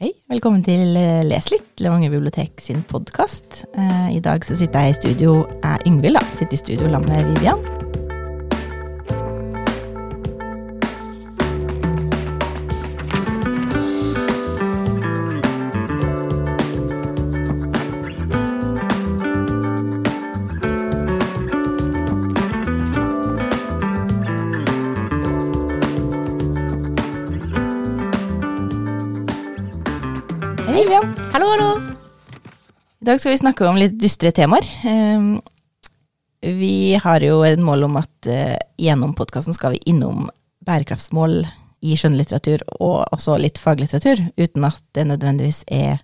Hei, velkommen til eh, Les litt, Levanger bibliotek sin podkast. I dag så sitter jeg i studio, er Yngvild, da. Sitter i studio sammen med Vivian. Dag skal vi snakke om litt dystre temaer. Ehm, Vi har jo et mål om at eh, gjennom podkasten skal vi innom bærekraftsmål i skjønnlitteratur og også litt faglitteratur, uten at det nødvendigvis er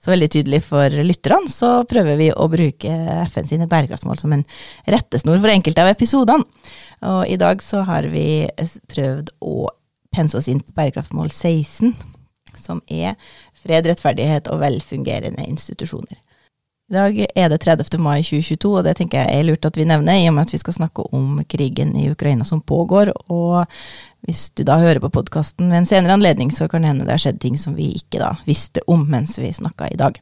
så veldig tydelig for lytterne, så prøver vi å bruke FN sine bærekraftsmål som en rettesnor for enkelte av episodene. Og i dag så har vi prøvd å pense oss inn på bærekraftsmål 16, som er fred, rettferdighet og velfungerende institusjoner. I dag er det 30. mai 2022, og det tenker jeg er lurt at vi nevner, i og med at vi skal snakke om krigen i Ukraina som pågår. Og hvis du da hører på podkasten ved en senere anledning, så kan det hende det har skjedd ting som vi ikke da visste om mens vi snakka i dag.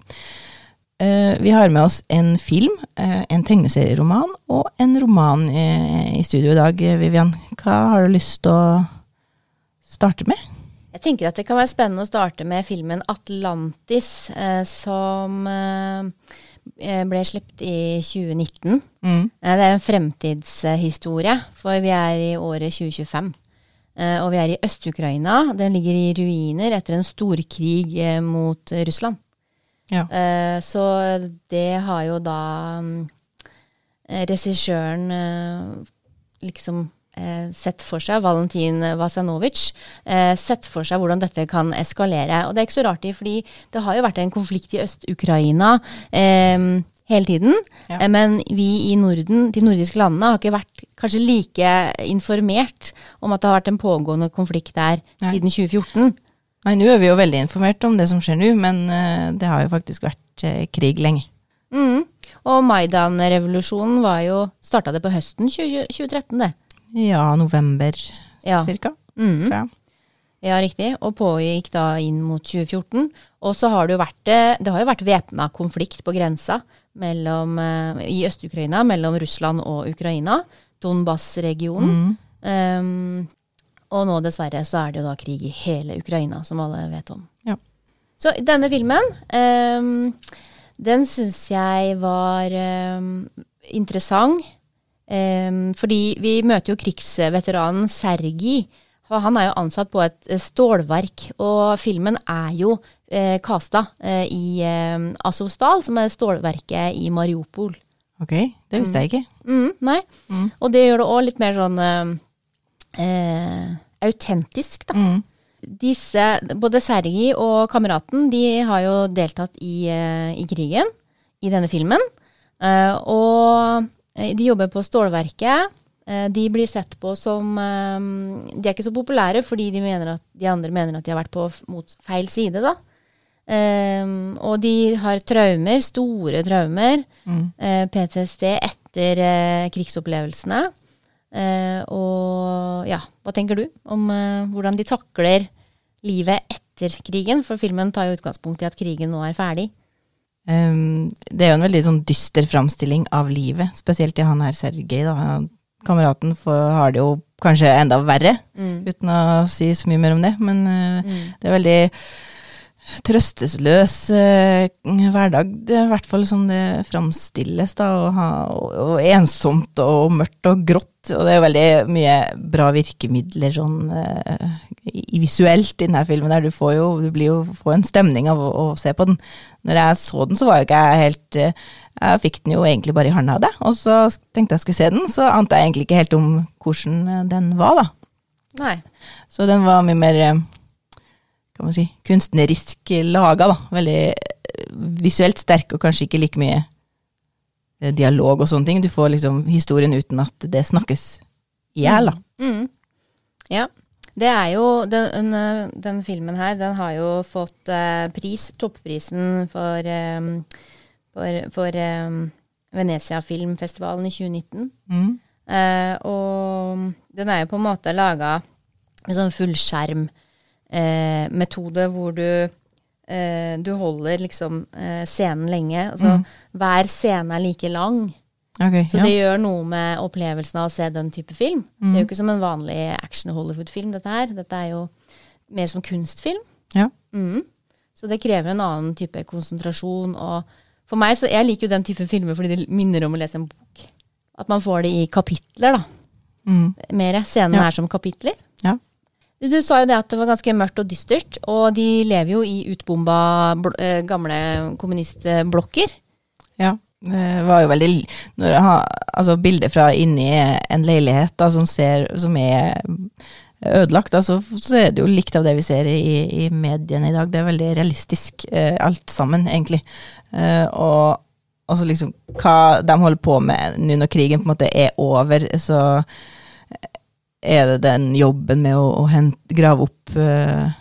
Eh, Vi har med oss en film, eh, en tegneserieroman og en roman i i studio i dag. Vivian, hva har du lyst til å starte med? Jeg tenker at det kan være spennende å starte med filmen 'Atlantis', eh, som eh, ble sluppet i 2019. Mm. Eh, det er en fremtidshistorie, for vi er i året 2025. Eh, og vi er i Øst-Ukraina. Den ligger i ruiner etter en storkrig eh, mot eh, Russland. Ja. Eh, så det har jo da mm, eh, regissøren eh, liksom eh, sett for seg, Valentin Vasanovic, eh, sett for seg hvordan dette kan eskalere. Og det er ikke så rart, fordi det har jo vært en konflikt i Øst-Ukraina eh, hele tiden. Ja. Eh, men vi i Norden, de nordiske landene, har ikke vært kanskje like informert om at det har vært en pågående konflikt der Nei. siden 2014. Nei, nå er vi jo veldig informert om det som skjer nå, men eh, det har jo faktisk vært eh, krig lenge. Mm. Og Maidan-revolusjonen var jo Starta det på høsten 20, 2013, det. Ja, november Ja. cirka. Mm. tror jeg. Ja, riktig. Og pågikk da inn mot 2014. Og så har det jo vært, eh, det har jo vært væpna konflikt på grensa mellom, eh, i Øst-Ukraina mellom Russland og Ukraina. Donbas-regionen. Mm. Um, og nå dessverre så er det jo da krig i hele Ukraina, som alle vet om. Ja. Så denne filmen, um, den syns jeg var um, interessant. Um, fordi vi møter jo krigsveteranen Sergi. og Han er jo ansatt på et eh, stålverk, og filmen er jo eh, eh, i eh, Azovstal, som er stålverket i Mariupol. Ok, det visste jeg ikke. Mm, nei. Mm. Og det gjør det òg litt mer sånn eh, eh, autentisk, da. Mm. Disse, både Sergi og kameraten, de har jo deltatt i, eh, i krigen i denne filmen. Eh, og de jobber på stålverket. Eh, de blir sett på som eh, De er ikke så populære fordi de, mener at, de andre mener at de har vært på mot feil side, da. Um, og de har traumer, store traumer. Mm. eh, PTSD etter eh, krigsopplevelsene. Uh, og ja, hva tenker du om eh, hvordan de takler livet etter krigen? For filmen tar jo utgangspunkt i at krigen nå er ferdig. Um, det er jo en veldig sånn dyster framstilling av livet, spesielt i han her Sergej. da. Kameraten for, har det jo kanskje enda verre, uten å si så mye mer om det. Men uh, Mm. det er veldig trøstesløs eh, hverdag, det er i hvert fall som det framstilles, da, og, ha, og, og ensomt og mørkt og grått. Og det er veldig mye bra virkemidler sånn eh, visuelt i denne filmen. der Du får jo, du blir jo får en stemning av å, å se på den. Når jeg så den, så var jo ikke jeg helt eh, Jeg fikk den jo egentlig bare i hånda av det, og så tenkte jeg skulle se den, så ante jeg egentlig ikke helt om hvordan den var, da. Nei. Så den var mye mer eh, kan man si, kunstnerisk laga, da. Veldig eh, visuelt sterk, og kanskje ikke like mye eh, dialog og sånne ting. Du får liksom historien uten at det snakkes i hjel, da. Mm. Ja. Det er jo den, den, den filmen her, den har jo fått eh, pris, topprisen for, eh, for, for eh, Venezia Filmfestivalen i 2019. Mm. Eh, og den er jo på en måte laga med sånn fullskjermmetode, eh, metode hvor du eh, du holder liksom eh, scenen lenge. Altså Mm. hver scene er like lang. Okay, Så ja. det gjør noe med opplevelsen av å se den type film. Det Mm. er jo ikke som en vanlig action-Hollywood-film, dette her. Dette er jo mer som kunstfilm. Ja. Mm. Så det krever en annen type konsentrasjon. Og for meg, så jeg liker jo den type filmer fordi det minner om å lese en bok. At man får det i kapitler, da. Mm. Mer. Scenene Ja. er som kapitler. Du, sa jo det at det var ganske mørkt og dystert, og de lever jo i utbomba eh, gamle kommunistblokker. Ja. Det var jo veldig når jeg har, Altså bilder fra inni en leilighet da, som, ser, som er ødelagt, da, så, så er det jo likt av det vi ser i, i mediene i dag. Det er veldig realistisk, eh, alt sammen, egentlig. Eh, og altså liksom hva de holder på med nå når krigen på en måte er over, så er det den jobben med å, å hente, grave opp eh,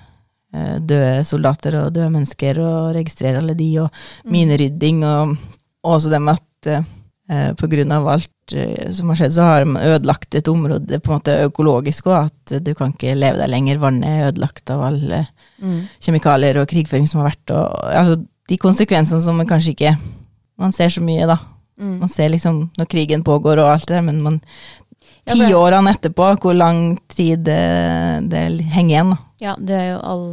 døde soldater og døde mennesker og registrere alle de, og minerydding, og og også det med at uh, på grunn av alt uh, som har skjedd, så har man ødelagt et område på en måte økologisk òg, at du kan ikke leve der lenger. Vannet er ødelagt av alle Mm. kjemikalier og krigføring som har vært. Og, altså, de konsekvensene som man kanskje ikke Man ser så mye, da. Mm. Man ser liksom når krigen pågår og alt det der, men man Tiårene etterpå, hvor lang tid det, det henger igjen, da. Ja, det er jo all,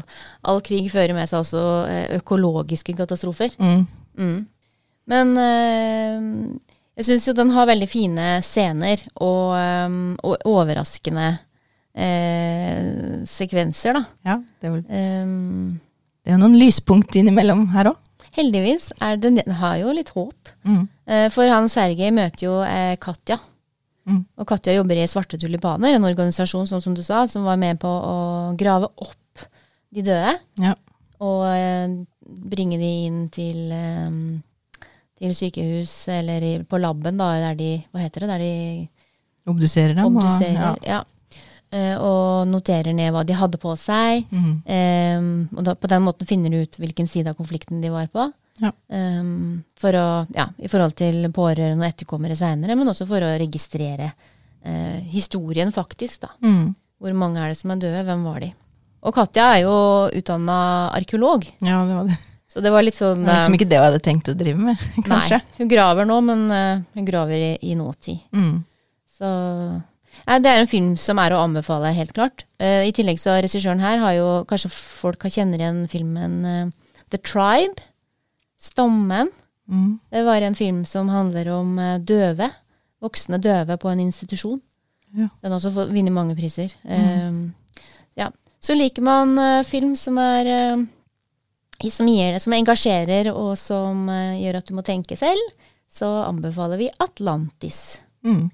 all krig fører med seg også eh, økologiske katastrofer. Mm. Mm. Men øh, jeg syns jo den har veldig fine scener og, øh, og overraskende øh, sekvenser, da. Ja, det er, vel, Um, det er noen lyspunkt innimellom her òg. heldigvis er det, den har jo litt håp. Mm. For han Sergej møter jo Katja. Mm. Og Katja jobber i Svarte tulipaner, en organisasjon sånn som du sa, som var med på å grave opp de døde. Ja. Og eh, bringe de inn til, eh, til sykehus, eller i, på laben, da, der de Hva heter det? Der de Obduserer dem. og- ja. Ja. Eh, og noterer ned hva de hadde på seg. Mm. Em, og da, på den måten finner du ut hvilken side av konflikten de var på. Ja. Um, for å, ja, I forhold til pårørende og etterkommere seinere, men også for å registrere uh, historien faktisk. da. Mm. Hvor mange er det som er døde, hvem var de? Og Katja er jo utdanna arkeolog, Ja, det var det. så det var litt sånn Det var liksom eh, ikke det hun hadde tenkt å drive med, kanskje. Nei, hun graver nå, men uh, hun graver i, i nåtid. Mm. Så ja, det er en film som er å anbefale, helt klart. Uh, I tillegg så regissøren her har jo Kanskje folk har kjenner igjen filmen uh, The Tribe. Stammen. Mm. Det var en film som handler om eh, døve. Voksne døve på en institusjon. Ja. Den har også vunnet mange priser. Eh, ja. Så liker man uh, film som er uh, som, gir det, som engasjerer, og som uh, gjør at du må tenke selv, så anbefaler vi Atlantis. Mm.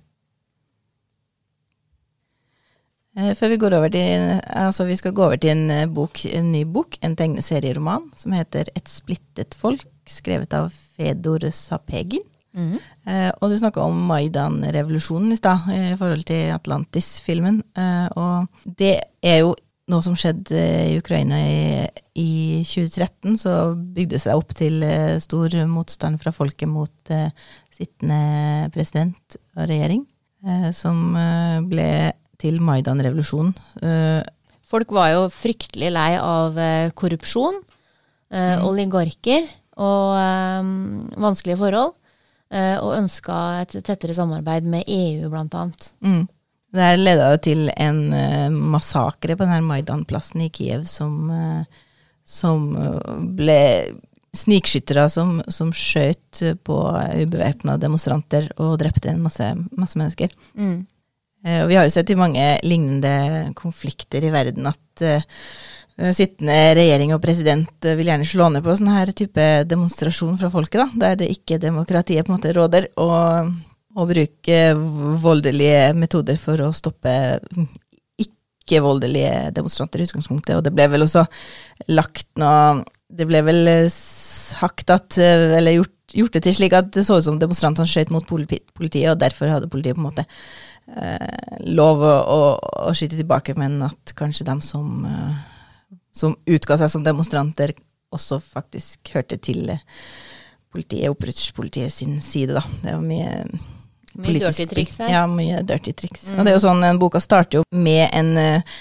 Før vi går over til Altså, vi skal gå over til en, bok, en ny bok, en tegneserieroman, som heter Et splittet folk, skrevet av Fedor Sapegin. Mm. Eh, og du snakka om Maidan-revolusjonen i stad, eh, i forhold til Atlantis-filmen. Eh, og det er jo noe som skjedde i Ukraina i, i 2013. Så bygde det seg opp til eh, stor motstand fra folket mot eh, sittende president og regjering, eh, som ble til Maidan-revolusjonen. Eh, Folk var jo fryktelig lei av eh, korrupsjon, eh, oligarker og øh, vanskelige forhold, Øh, og ønska et tettere samarbeid med EU, blant annet. Mm. Det her leda jo til en eh, massakre på denne Maidan-plassen i Kiev som, eh, som ble snikskyttere som, som skjøt på ubevæpna demonstranter og drepte en masse, masse mennesker. Mm. Og vi har jo sett i mange lignende konflikter i verden at sittende regjering og president eh, vil gjerne slå ned på sånn her type demonstrasjon fra folket, da, der det ikke demokratiet på en måte råder, og, og bruke voldelige metoder for å stoppe ikke-voldelige demonstranter i utgangspunktet. Og det ble vel også lagt noe Det ble vel eh, sagt at eh, Eller gjort, gjort det til slik at det så ut som demonstrantene skjøt mot politiet, og derfor hadde politiet på en måte eh, lov å, å, å skyte tilbake, men at kanskje dem som, eh, som utga seg som demonstranter, også faktisk hørte til eh, politiet, opprørspolitiet sin side, da. Det var mye Mye dirty triks her. Ja, mye dirty triks. Og det er jo sånn, en boka starter jo med en, eh,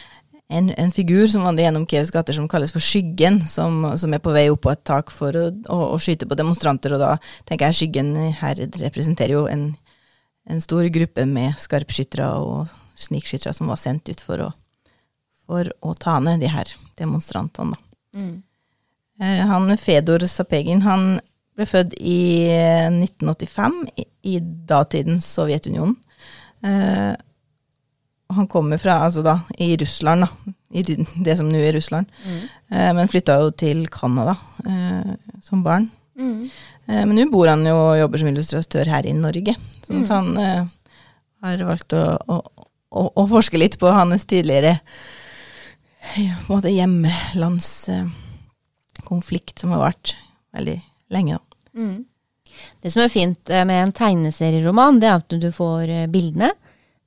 en, en figur som vandrer gjennom Kievs gater som kalles for Skyggen, som, som er på vei opp på et tak for å, å, å, skyte på demonstranter. Og da tenker jeg Skyggen her representerer jo en, en stor gruppe med skarpskyttere og snikskyttere som var sendt ut for å, for å ta ned de her demonstrantene. Mm. Eh, han Fedor Sapegin han ble født i 1985 i, i datidens Sovjetunionen. Eh, han kommer fra, altså da, i Russland, da. I det som nå er Russland. Mm. Eh, men flytta jo til Canada eh, som barn. Mm. Eh, men nå bor han jo og jobber som illustratør her i Norge. Så mm. han eh, har valgt å, å, å, å, forske litt på hans tidligere på en måte hjemlandskonflikt, som har vart veldig lenge. Mm. Det som er fint eh, med en tegneserieroman, det er at du får eh, bildene.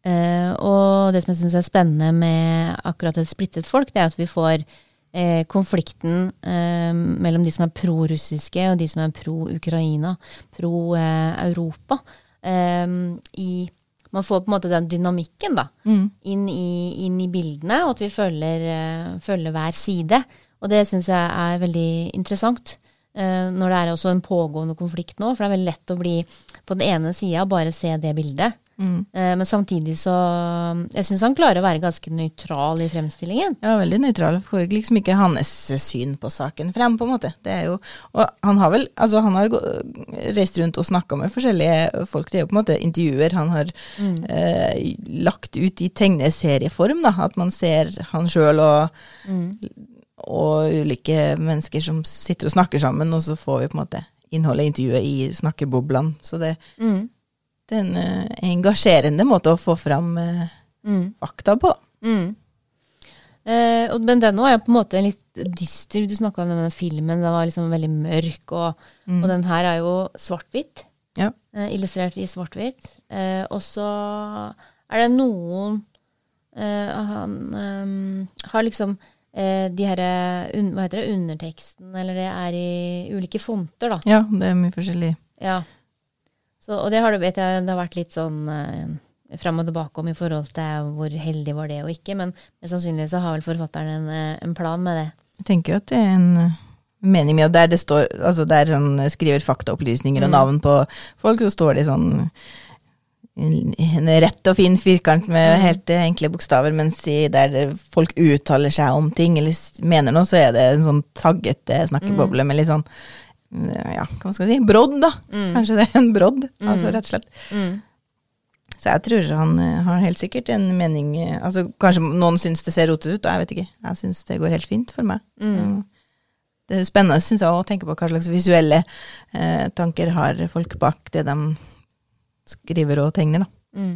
Uh, og det som jeg syns er spennende med akkurat et splittet folk, det er at vi får konflikten mellom de som er pro-russiske og de som er pro-Ukraina, pro-Europa. Man får på en måte den dynamikken da, mm. inn, i, inn, i, bildene, og at vi følger, følger hver side. Og det syns jeg er veldig interessant. Når det er også en pågående konflikt nå, for det er veldig lett å bli på den ene sida bare se det bildet. Mm. Eh, men samtidig så Jeg syns han klarer å være ganske nøytral i fremstillingen. Ja, veldig nøytral. Får liksom ikke hans syn på saken frem, på en måte. Det er jo Og han har vel Altså, han har reist rundt og snakka med forskjellige folk. Det er jo på en måte intervjuer han har mm. eh, lagt ut i tegneserieform, da. At man ser han sjøl og mm. og ulike mennesker som sitter og snakker sammen, og så får vi på en måte innholdet i intervjuet i snakkeboblene. Så det mm det er en uh, engasjerende måte å få fram uh, mm. fakta på. Mm. Uh, men den nå er på en måte litt dyster. Du snakka om denne filmen, den var liksom veldig mørk. Og, mm. og den her er jo svart-hvitt. Ja. illustrert i svart-hvitt. og så er det noen Han um, har liksom de her un, Hva heter det? Underteksten, eller det er i ulike fonter, da. Ja, det er mye forskjellig. Ja. Så, og det har, vet jeg, det har vært litt sånn eh, fram og tilbake om i forhold til hvor heldig var det og ikke, men, men sannsynligvis så har vel forfatteren en, eh, en, plan med det. Jeg tenker jo at det er en mening med at der det står, altså der han skriver faktaopplysninger og mm. navn på folk, så står det sånn en rett og fin firkant med mm. helt enkle bokstaver, mens der folk uttaler seg om ting eller mener noe, så er det en sånn taggete snakkeboble mm. med litt sånn ja, hva skal jeg si, brodd, da. Mm. Kanskje det er en brodd, mm. altså rett og slett. Mm. Så jeg tror han uh, har helt sikkert en mening uh, altså Kanskje noen syns det ser rotete ut, og jeg vet ikke. Jeg syns det går helt fint for meg. Uh, det er spennende synes jeg, å tenke på hva slags visuelle tanker har folk bak det de skriver og tegner. da. Mm.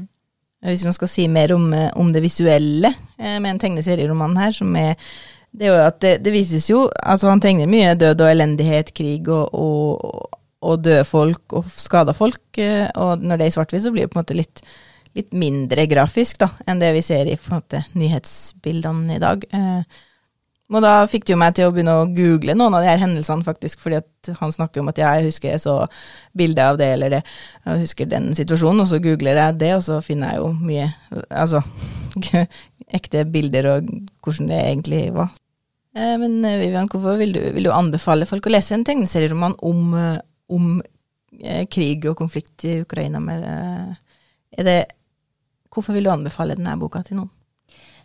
Hvis man skal si mer om, om det visuelle med en tegneserieroman her, som er det er jo at det, det, vises jo Altså, han tegner mye død og elendighet, krig og, og, og døde folk og skada folk. Eh, og når det er i svart-hvitt, så blir det på en måte litt, litt, mindre grafisk da, enn det vi ser i på en måte, nyhetsbildene i dag. Eh, og da fikk det jo meg til å begynne å google noen av de her hendelsene, faktisk, fordi at han snakker om at jeg husker jeg så bilde av det eller det, jeg husker den situasjonen, og så googler jeg det, og så finner jeg jo mye altså ekte bilder og hvordan det egentlig var. Eh, men eh, Vivian, hvorfor vil du, vil du, anbefale folk å lese en tegneserieroman om, eh, om krig og konflikt i Ukraina? Med, det, hvorfor vil du anbefale denne boka til noen?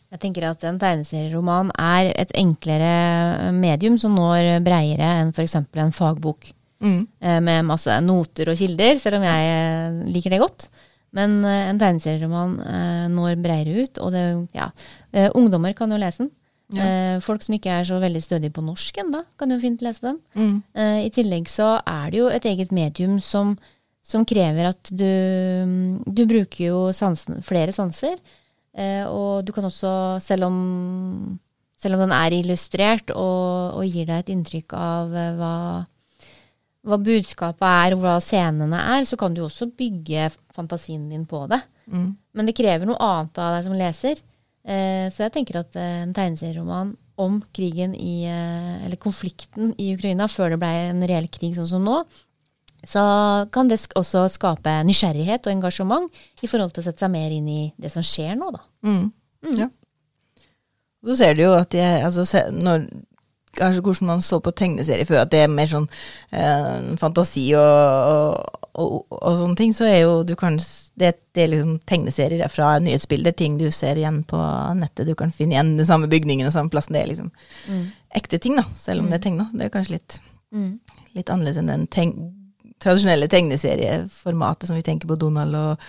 Jeg tenker at En tegneserieroman er et enklere medium som når breiere enn f.eks. en fagbok. Mm. Med masse noter og kilder, selv om jeg liker det godt. Men en tegneserieroman når breiere ut, og det, ja, ungdommer kan jo lese den. Ja. Eh, folk som ikke er så veldig stødige på norsk ennå, kan jo fint lese den. Mm. Eh, I tillegg så er det jo et eget medium som, som krever at du Du bruker jo sansen, flere sanser. Eh, og du kan også, selv om, selv om den er illustrert og, og, gir deg et inntrykk av hva, hva budskapet er, og hva scenene er, så kan du også bygge fantasien din på det. Mm. Men det krever noe annet av deg som leser. Eh, så jeg tenker at eh, en tegneserieroman om krigen i eh, Eller konflikten i Ukraina før det ble en reell krig sånn som nå, så kan det også skape nysgjerrighet og engasjement i forhold til å sette seg mer inn i det som skjer nå, da. Mm. Mm. Ja. Du ser det jo at er altså, når, Kanskje hvordan man så på tegneserier før, at det er mer sånn eh, fantasi og, og, og, og sånne ting, så er jo du kan Det, det er liksom tegneserier fra nyhetsbilder, ting du ser igjen på nettet. Du kan finne igjen den samme bygningen og samme plassen. Det er liksom ekte ting, da, selv om det er tegna. Det er kanskje litt, Mm. litt annerledes enn den teg tradisjonelle tegneserieformatet som vi tenker på Donald og,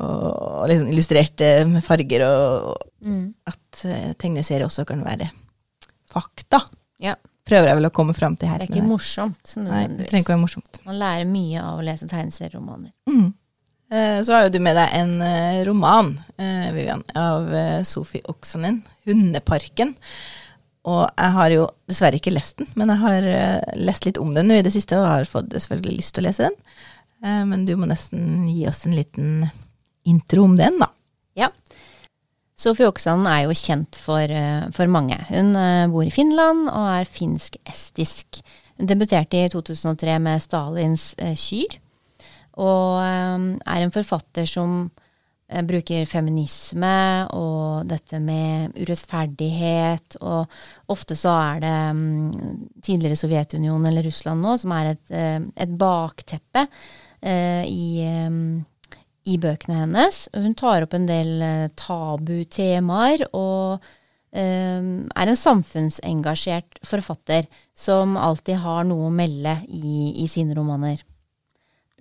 og liksom illustrerte med farger, og, og Mm. at uh, tegneserier også kan være fakta. Ja. Prøver jeg vel å komme fram til her. Det er ikke morsomt Nei, det trenger ikke å være morsomt. Man lærer mye av å lese tegneserieromaner. Mm. Eh, Så har jo du med deg en eh, roman, eh, Vivian, av Sophie Oksanen, 'Hundeparken'. Og jeg har jo dessverre ikke lest den, men jeg har lest litt om den nå i det siste, og har fått selvfølgelig lyst til å lese den. Men du må nesten gi oss en liten intro om den, da. Ja. Sofie Oksanen er jo kjent for, for mange. Hun bor i Finland og er finsk-estisk. Hun debuterte i 2003 med Stalins kyr, og eh, er en forfatter som eh, bruker feminisme og dette med urettferdighet, og ofte så er det mm, tidligere Sovjetunionen eller Russland nå som er et, eh, et bakteppe eh, i eh, i bøkene hennes. Hun tar opp en del tabutemaer og eh, er en samfunnsengasjert forfatter som alltid har noe å melde i, i sine romaner.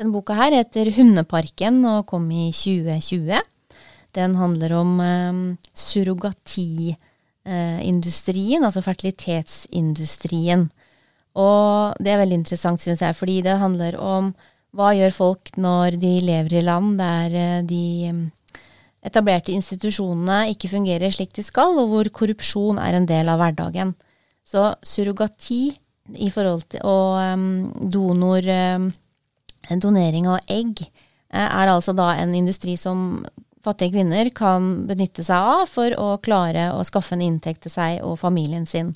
Denne boka her heter 'Hundeparken' og kom i 2020. Den handler om eh, surrogatiindustrien, altså fertilitetsindustrien. Og det er veldig interessant, syns jeg, fordi det handler om hva gjør folk når de lever i land der eh, de mm, etablerte institusjonene ikke fungerer slik de skal, og hvor korrupsjon er en del av hverdagen. Så surrogati i forhold til og um, donor um, donering av egg eh, er altså da en industri som fattige kvinner kan benytte seg av for å klare å skaffe en inntekt til seg og familien sin.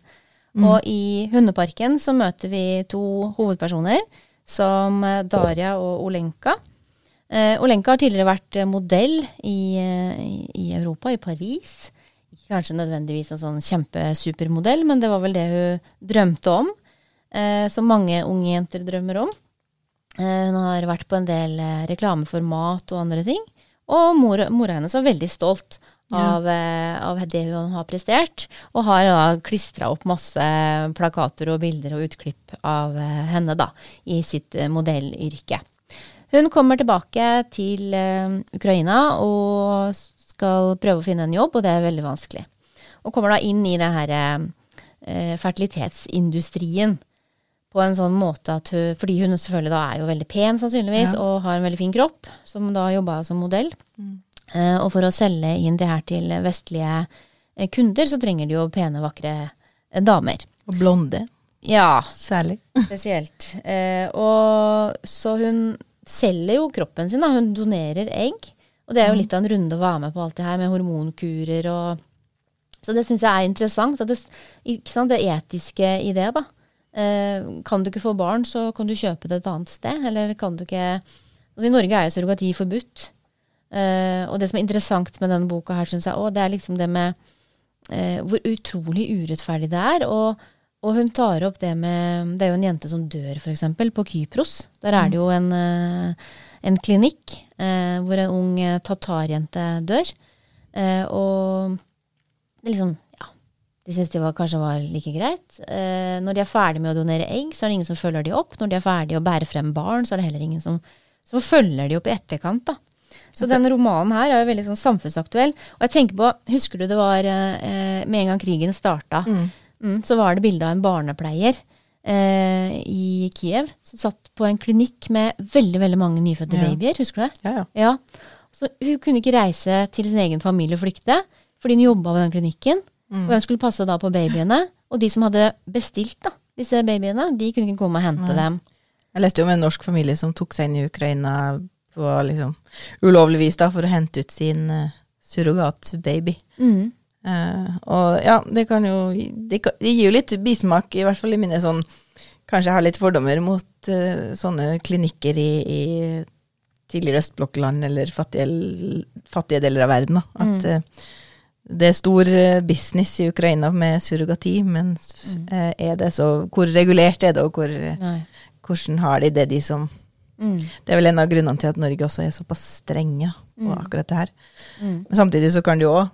Og i Hundeparken så møter vi to hovedpersoner, som eh, Daria og Olenka. Eh, Olenka har tidligere vært eh, modell i, i- i Europa, i Paris. Ikke kanskje nødvendigvis en sånn kjempesupermodell, men det var vel det hun drømte om. Eh, som mange unge jenter drømmer om. Eh, hun har vært på en del reklameformat reklame for mat og andre ting. Og mor, mora hennes var veldig stolt av, ja. av det hun har prestert, og har da klistra opp masse plakater og bilder og utklipp av eh, henne da, i sitt eh, modellyrke. Hun kommer tilbake til eh, Ukraina og skal prøve å finne en jobb, og det er veldig vanskelig. Og kommer da inn i det her eh, fertilitetsindustrien på en sånn måte at hun Fordi hun selvfølgelig da er jo veldig pen, sannsynligvis, Ja. og har en veldig fin kropp, som da jobba som modell. Eh, og for å selge inn det her til vestlige eh, kunder, så trenger de jo pene, vakre eh, damer. Og blonde, Ja, særlig. spesielt. Uh, og så hun selger jo kroppen sin, da. Hun donerer egg. Og det er jo litt av en runde å være med på alt det her med hormonkurer og Så det syns jeg er interessant. At det, det etiske i det, da. Eh, kan du ikke få barn, så kan du kjøpe det et annet sted. Eller kan du ikke altså I Norge er jo surrogati forbudt. Eh, og det som er interessant med denne boka her, synes jeg også, det er liksom det med eh, hvor utrolig urettferdig det er. Og, og hun tar opp det med Det er jo en jente som dør, f.eks., på Kypros. Der er det jo en, en klinikk hvor en ung tatarjente dør. Og det liksom. De syns det var, kanskje var like greit. Eh, når de er ferdig med å donere egg, så er det ingen som følger de opp. Når de er ferdig å bære frem barn, så er det heller ingen som, som følger de opp i etterkant. da. Så denne romanen her er jo veldig sånn samfunnsaktuell. Og jeg tenker på, Husker du det var eh, med en gang krigen starta, mm, så var det bilde av en barnepleier eh, i Kiev som satt på en klinikk med veldig veldig mange nyfødte Ja. babyer. Husker du det? Ja, ja. Ja. Så hun kunne ikke reise til sin egen familie og flykte, fordi hun jobba ved den klinikken. Og hun skulle passe da på babyene. Og de som hadde bestilt da, disse babyene, de kunne ikke komme og hente dem. Jeg leste jo om en norsk familie som tok seg inn i Ukraina på liksom ulovlig vis da, for å hente ut sin uh, surrogatbaby. Mm. Uh, og ja, det kan jo det, det gir jo litt bismak, i hvert fall i mine sånn Kanskje jeg har litt fordommer mot uh, sånne klinikker i, i tidligere østblokkland eller fattige, fattige deler av verden. Da. At eh, det er stor eh, business i Ukraina med surrogati, men Mm. eh, er det så Hvor regulert er det, og hvor, hvordan har de det, de som Mm. Det er vel en av grunnene til at Norge også er såpass strenge på Mm. akkurat det her. Mm. Men samtidig så kan det jo òg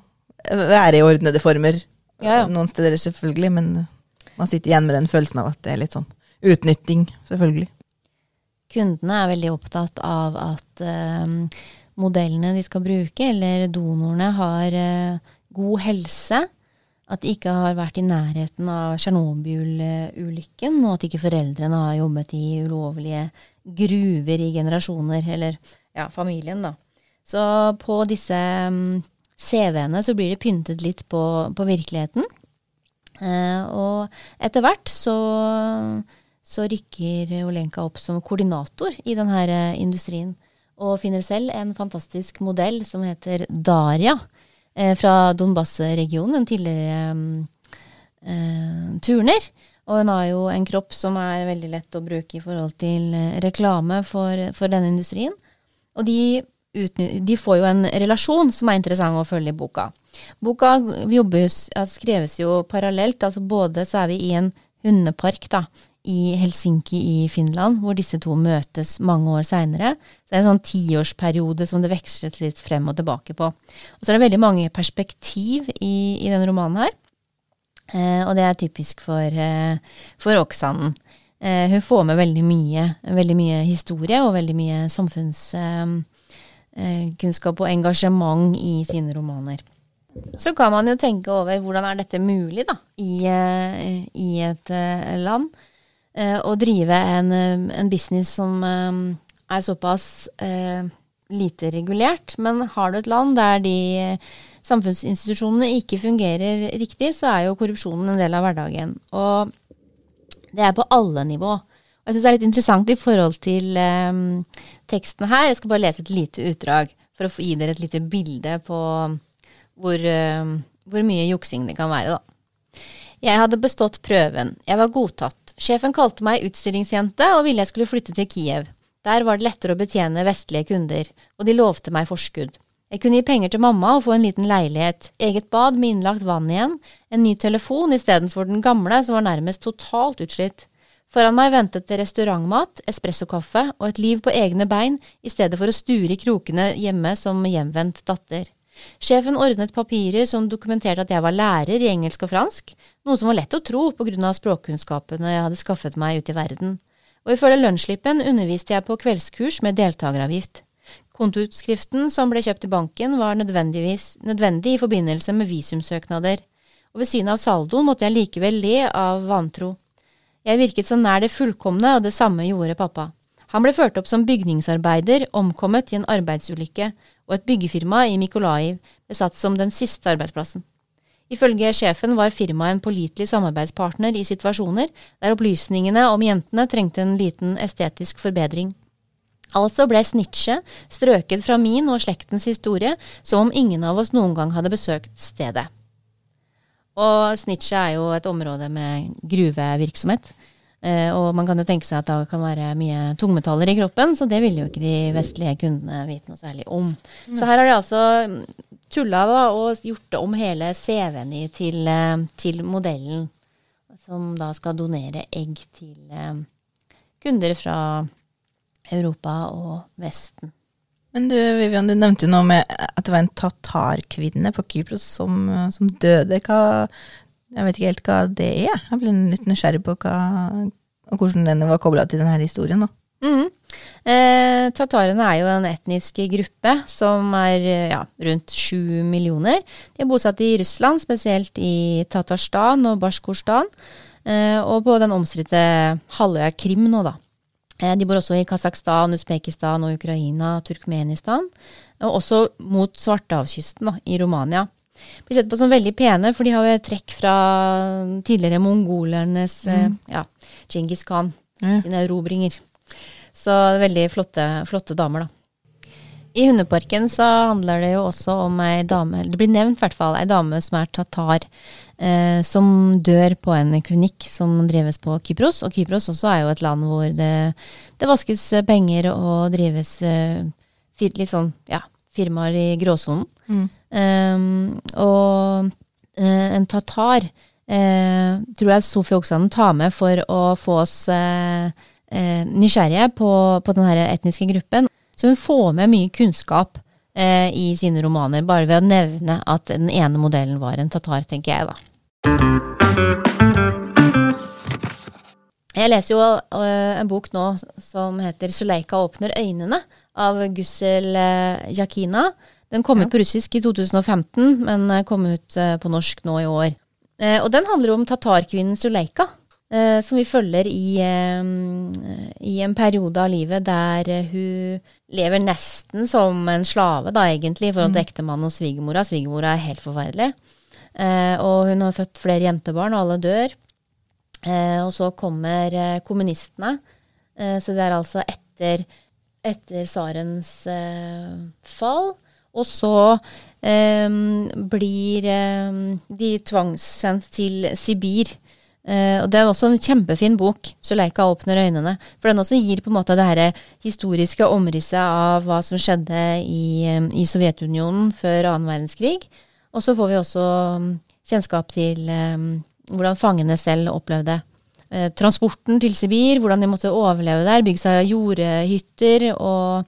være i ordnede former Ja, ja. noen steder, selvfølgelig, men man sitter igjen med den følelsen av at det er litt sånn utnytting, selvfølgelig. Kundene er veldig opptatt av at eh, modellene de skal bruke, eller donorene, har eh, god helse. At de ikke har vært i nærheten av Tsjernobyl-ulykken, og at ikke foreldrene har jobbet i ulovlige gruver i generasjoner, eller ja, familien, da. Så på disse mm, CV-ene så blir det pyntet litt på, på virkeligheten. Eh, og etter hvert så, så rykker Olenka opp som koordinator i denne eh, industrien. Og finner selv en fantastisk modell som heter Daria, fra Donbas-regionen, en tidligere mm, eh, turner. Og hun har jo en kropp som er veldig lett å bruke i forhold til eh, reklame for, for denne industrien. Og de, de får jo en relasjon som er interessant å følge i boka. Boka jobbes, skreves jo parallelt, altså både så er vi i en hundepark da, i Helsinki i Finland, hvor disse to møtes mange år seinere. Det er en sånn tiårsperiode som det vekslet litt frem og tilbake på. Og så er det veldig mange perspektiv i, i denne romanen her. Eh, og det er typisk for, eh, for Oksanen. Eh, hun får med veldig mye, veldig mye historie og veldig mye samfunnskunnskap eh, og engasjement i sine romaner. Så kan man jo tenke over hvordan er dette mulig da, i, eh, i et eh, land. Eh, Å drive en, eh, en business som eh, er såpass lite regulert. Men har du et land der de samfunnsinstitusjonene ikke fungerer riktig, så er jo korrupsjonen en del av hverdagen. Og det er på alle nivå. Og jeg syns det er litt interessant i forhold til eh, teksten her. Jeg skal bare lese et lite utdrag for å gi dere et lite bilde på hvor, eh, hvor mye juksing det kan være, da. Jeg hadde bestått prøven. Jeg var godtatt. Sjefen kalte meg utstillingsjente og ville jeg skulle flytte til Kiev. Der var det lettere å betjene vestlige kunder, og de lovte meg forskudd. Jeg kunne gi penger til mamma og få en liten leilighet, eget bad med innlagt vann igjen, en ny telefon istedenfor den gamle som var nærmest totalt utslitt. Foran meg ventet det restaurantmat, espressokaffe og et liv på egne bein i stedet for å sture i krokene hjemme som hjemvendt datter. Sjefen ordnet papirer som dokumenterte at jeg var lærer i engelsk og fransk, noe som var lett å tro på grunn av språkkunnskapene jeg hadde skaffet meg ute i verden. Og ifølge lønnsslippen underviste jeg på kveldskurs med deltakeravgift. Kontoutskriften som ble kjøpt i banken var nødvendig i forbindelse med visumsøknader, og ved synet av saldoen måtte jeg likevel le av vantro. Jeg virket så nær det fullkomne, og det samme gjorde pappa. Han ble ført opp som bygningsarbeider, omkommet i en arbeidsulykke, og et byggefirma i Mikolaiv ble satt som den siste arbeidsplassen. Ifølge sjefen var firmaet en pålitelig samarbeidspartner i situasjoner der opplysningene om jentene trengte en liten estetisk forbedring. Altså ble snitchet strøket fra min og slektens historie som om ingen av oss noen gang hadde besøkt stedet. Og snitchet er jo et område med gruvevirksomhet. Eh, og man kan jo tenke seg at det kan være mye tungmetaller i kroppen, så det ville jo ikke de vestlige kundene vite noe særlig om. Så her har de altså tulla da, og gjort om hele CV-en til, eh, til modellen, som da skal donere egg til eh, kunder fra Europa og Vesten. Men du Vivian, du nevnte jo noe med at det var en tatarkvinne på Kypros som, som døde. Hva, jeg vet ikke helt hva det er. Jeg ble litt nysgjerrig på hva, hvordan den var kobla til denne historien. da. Mm. Eh, tatarene er jo en etnisk gruppe som er ja, rundt sju millioner. De er bosatt i Russland, spesielt i Tatarstan og Bashkorstan, eh, og på den omstridte halvøya Krim nå, da. Eh, de bor også i Kasakhstan, Usbekistan og Ukraina, Turkmenistan, og også mot Svartehavskysten, da, i Romania. Blir sett på som veldig pene, for de har jo trekk fra tidligere mongolernes eh, ja, Djingis Khan Ja. sine erobringer. Så veldig flotte, flotte damer, da. I Hundeparken så handler det jo også om ei dame, det blir nevnt i hvert fall, ei dame som er tatar, eh, som dør på en klinikk som drives på Kypros. Og Kypros også er jo et land hvor det, det vaskes penger og drives eh, litt sånn, ja, firmaer i gråsonen. Mm. Um, og uh, en tatar uh, tror jeg Sofie Oksanen tar med for å få oss uh, nysgjerrige på, på denne etniske gruppen. Så hun får med mye kunnskap i sine romaner, bare ved å nevne at den ene modellen var en tatar, tenker jeg, da. Jeg leser jo en bok nå som heter 'Suleika åpner øynene' av Gussel Jakina. Den kom ja. ut på russisk i 2015, men kom ut uh, på norsk nå i år. og den handler om tatarkvinnen Suleika, som vi følger i, i, en periode av livet der hun lever nesten som en slave, da egentlig, i forhold til mm. ektemannen og svigermora. Svigermora er helt forferdelig. og hun har født flere jentebarn, og alle dør. Eh, og så kommer eh, kommunistene. Eh, så det er altså etter, etter tsarens eh, fall. Og så eh, blir eh, de tvangssendt til Sibir. og Det er også en kjempefin bok, 'Suleika åpner øynene'. For den også gir på en måte det her historiske omrisset av hva som skjedde i, i Sovjetunionen før annen verdenskrig. Og så får vi også kjennskap til hvordan fangene selv opplevde eh, transporten til Sibir, hvordan de måtte overleve der, bygge seg jordhytter. Og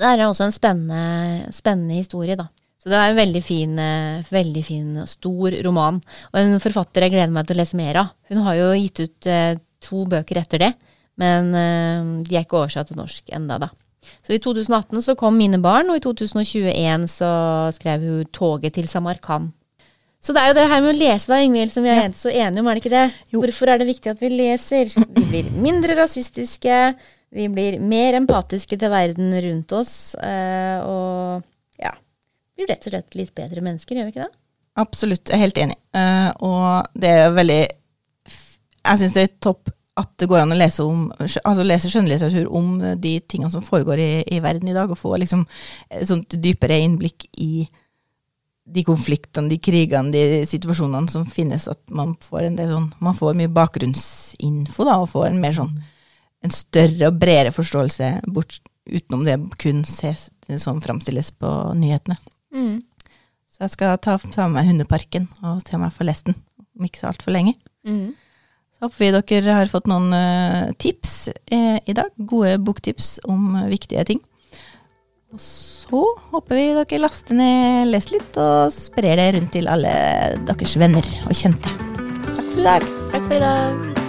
det er også en spennende, spennende historie, da. Så det er en veldig fin, eh, veldig fin, stor roman. Og en forfatter jeg gleder meg til å lese mer av. Hun har jo gitt ut eh, to bøker etter det, men eh, de er ikke oversatt til norsk enda da. Så i 2018 så kom Mine barn, og i 2021 så skrev hun Toget til Samarkand. Så det er jo det her med å lese, da, Ingvild, som vi er ja. så enige om, er det ikke det? Jo. Hvorfor er det viktig at vi leser? Vi blir mindre rasistiske, vi blir mer empatiske til verden rundt oss, øh, og ja Blir rett og slett litt bedre mennesker, gjør vi ikke det? Absolutt, jeg er helt enig. Uh, og det er veldig Jeg syns det er topp at det går an å lese, om, altså lese skjønnlitteratur om de tingene som foregår i, i verden i dag, og få liksom et sånt dypere innblikk i de konfliktene, de krigene, de situasjonene som finnes, at man får en del sånn Man får mye bakgrunnsinfo, da, og får en mer sånn en større og bredere forståelse bort, utenom det kun ses, som framstilles på nyhetene. Mm. Så jeg skal ta, ta med meg Hundeparken og se om jeg får lest den om ikke så altfor lenge. Mm. Så håper vi dere har fått noen uh, tips eh, i dag. Gode boktips om uh, viktige ting. Og så håper vi dere laster ned, leser litt og sprer det rundt til alle deres venner og kjente. Takk for i dag. Takk for i dag.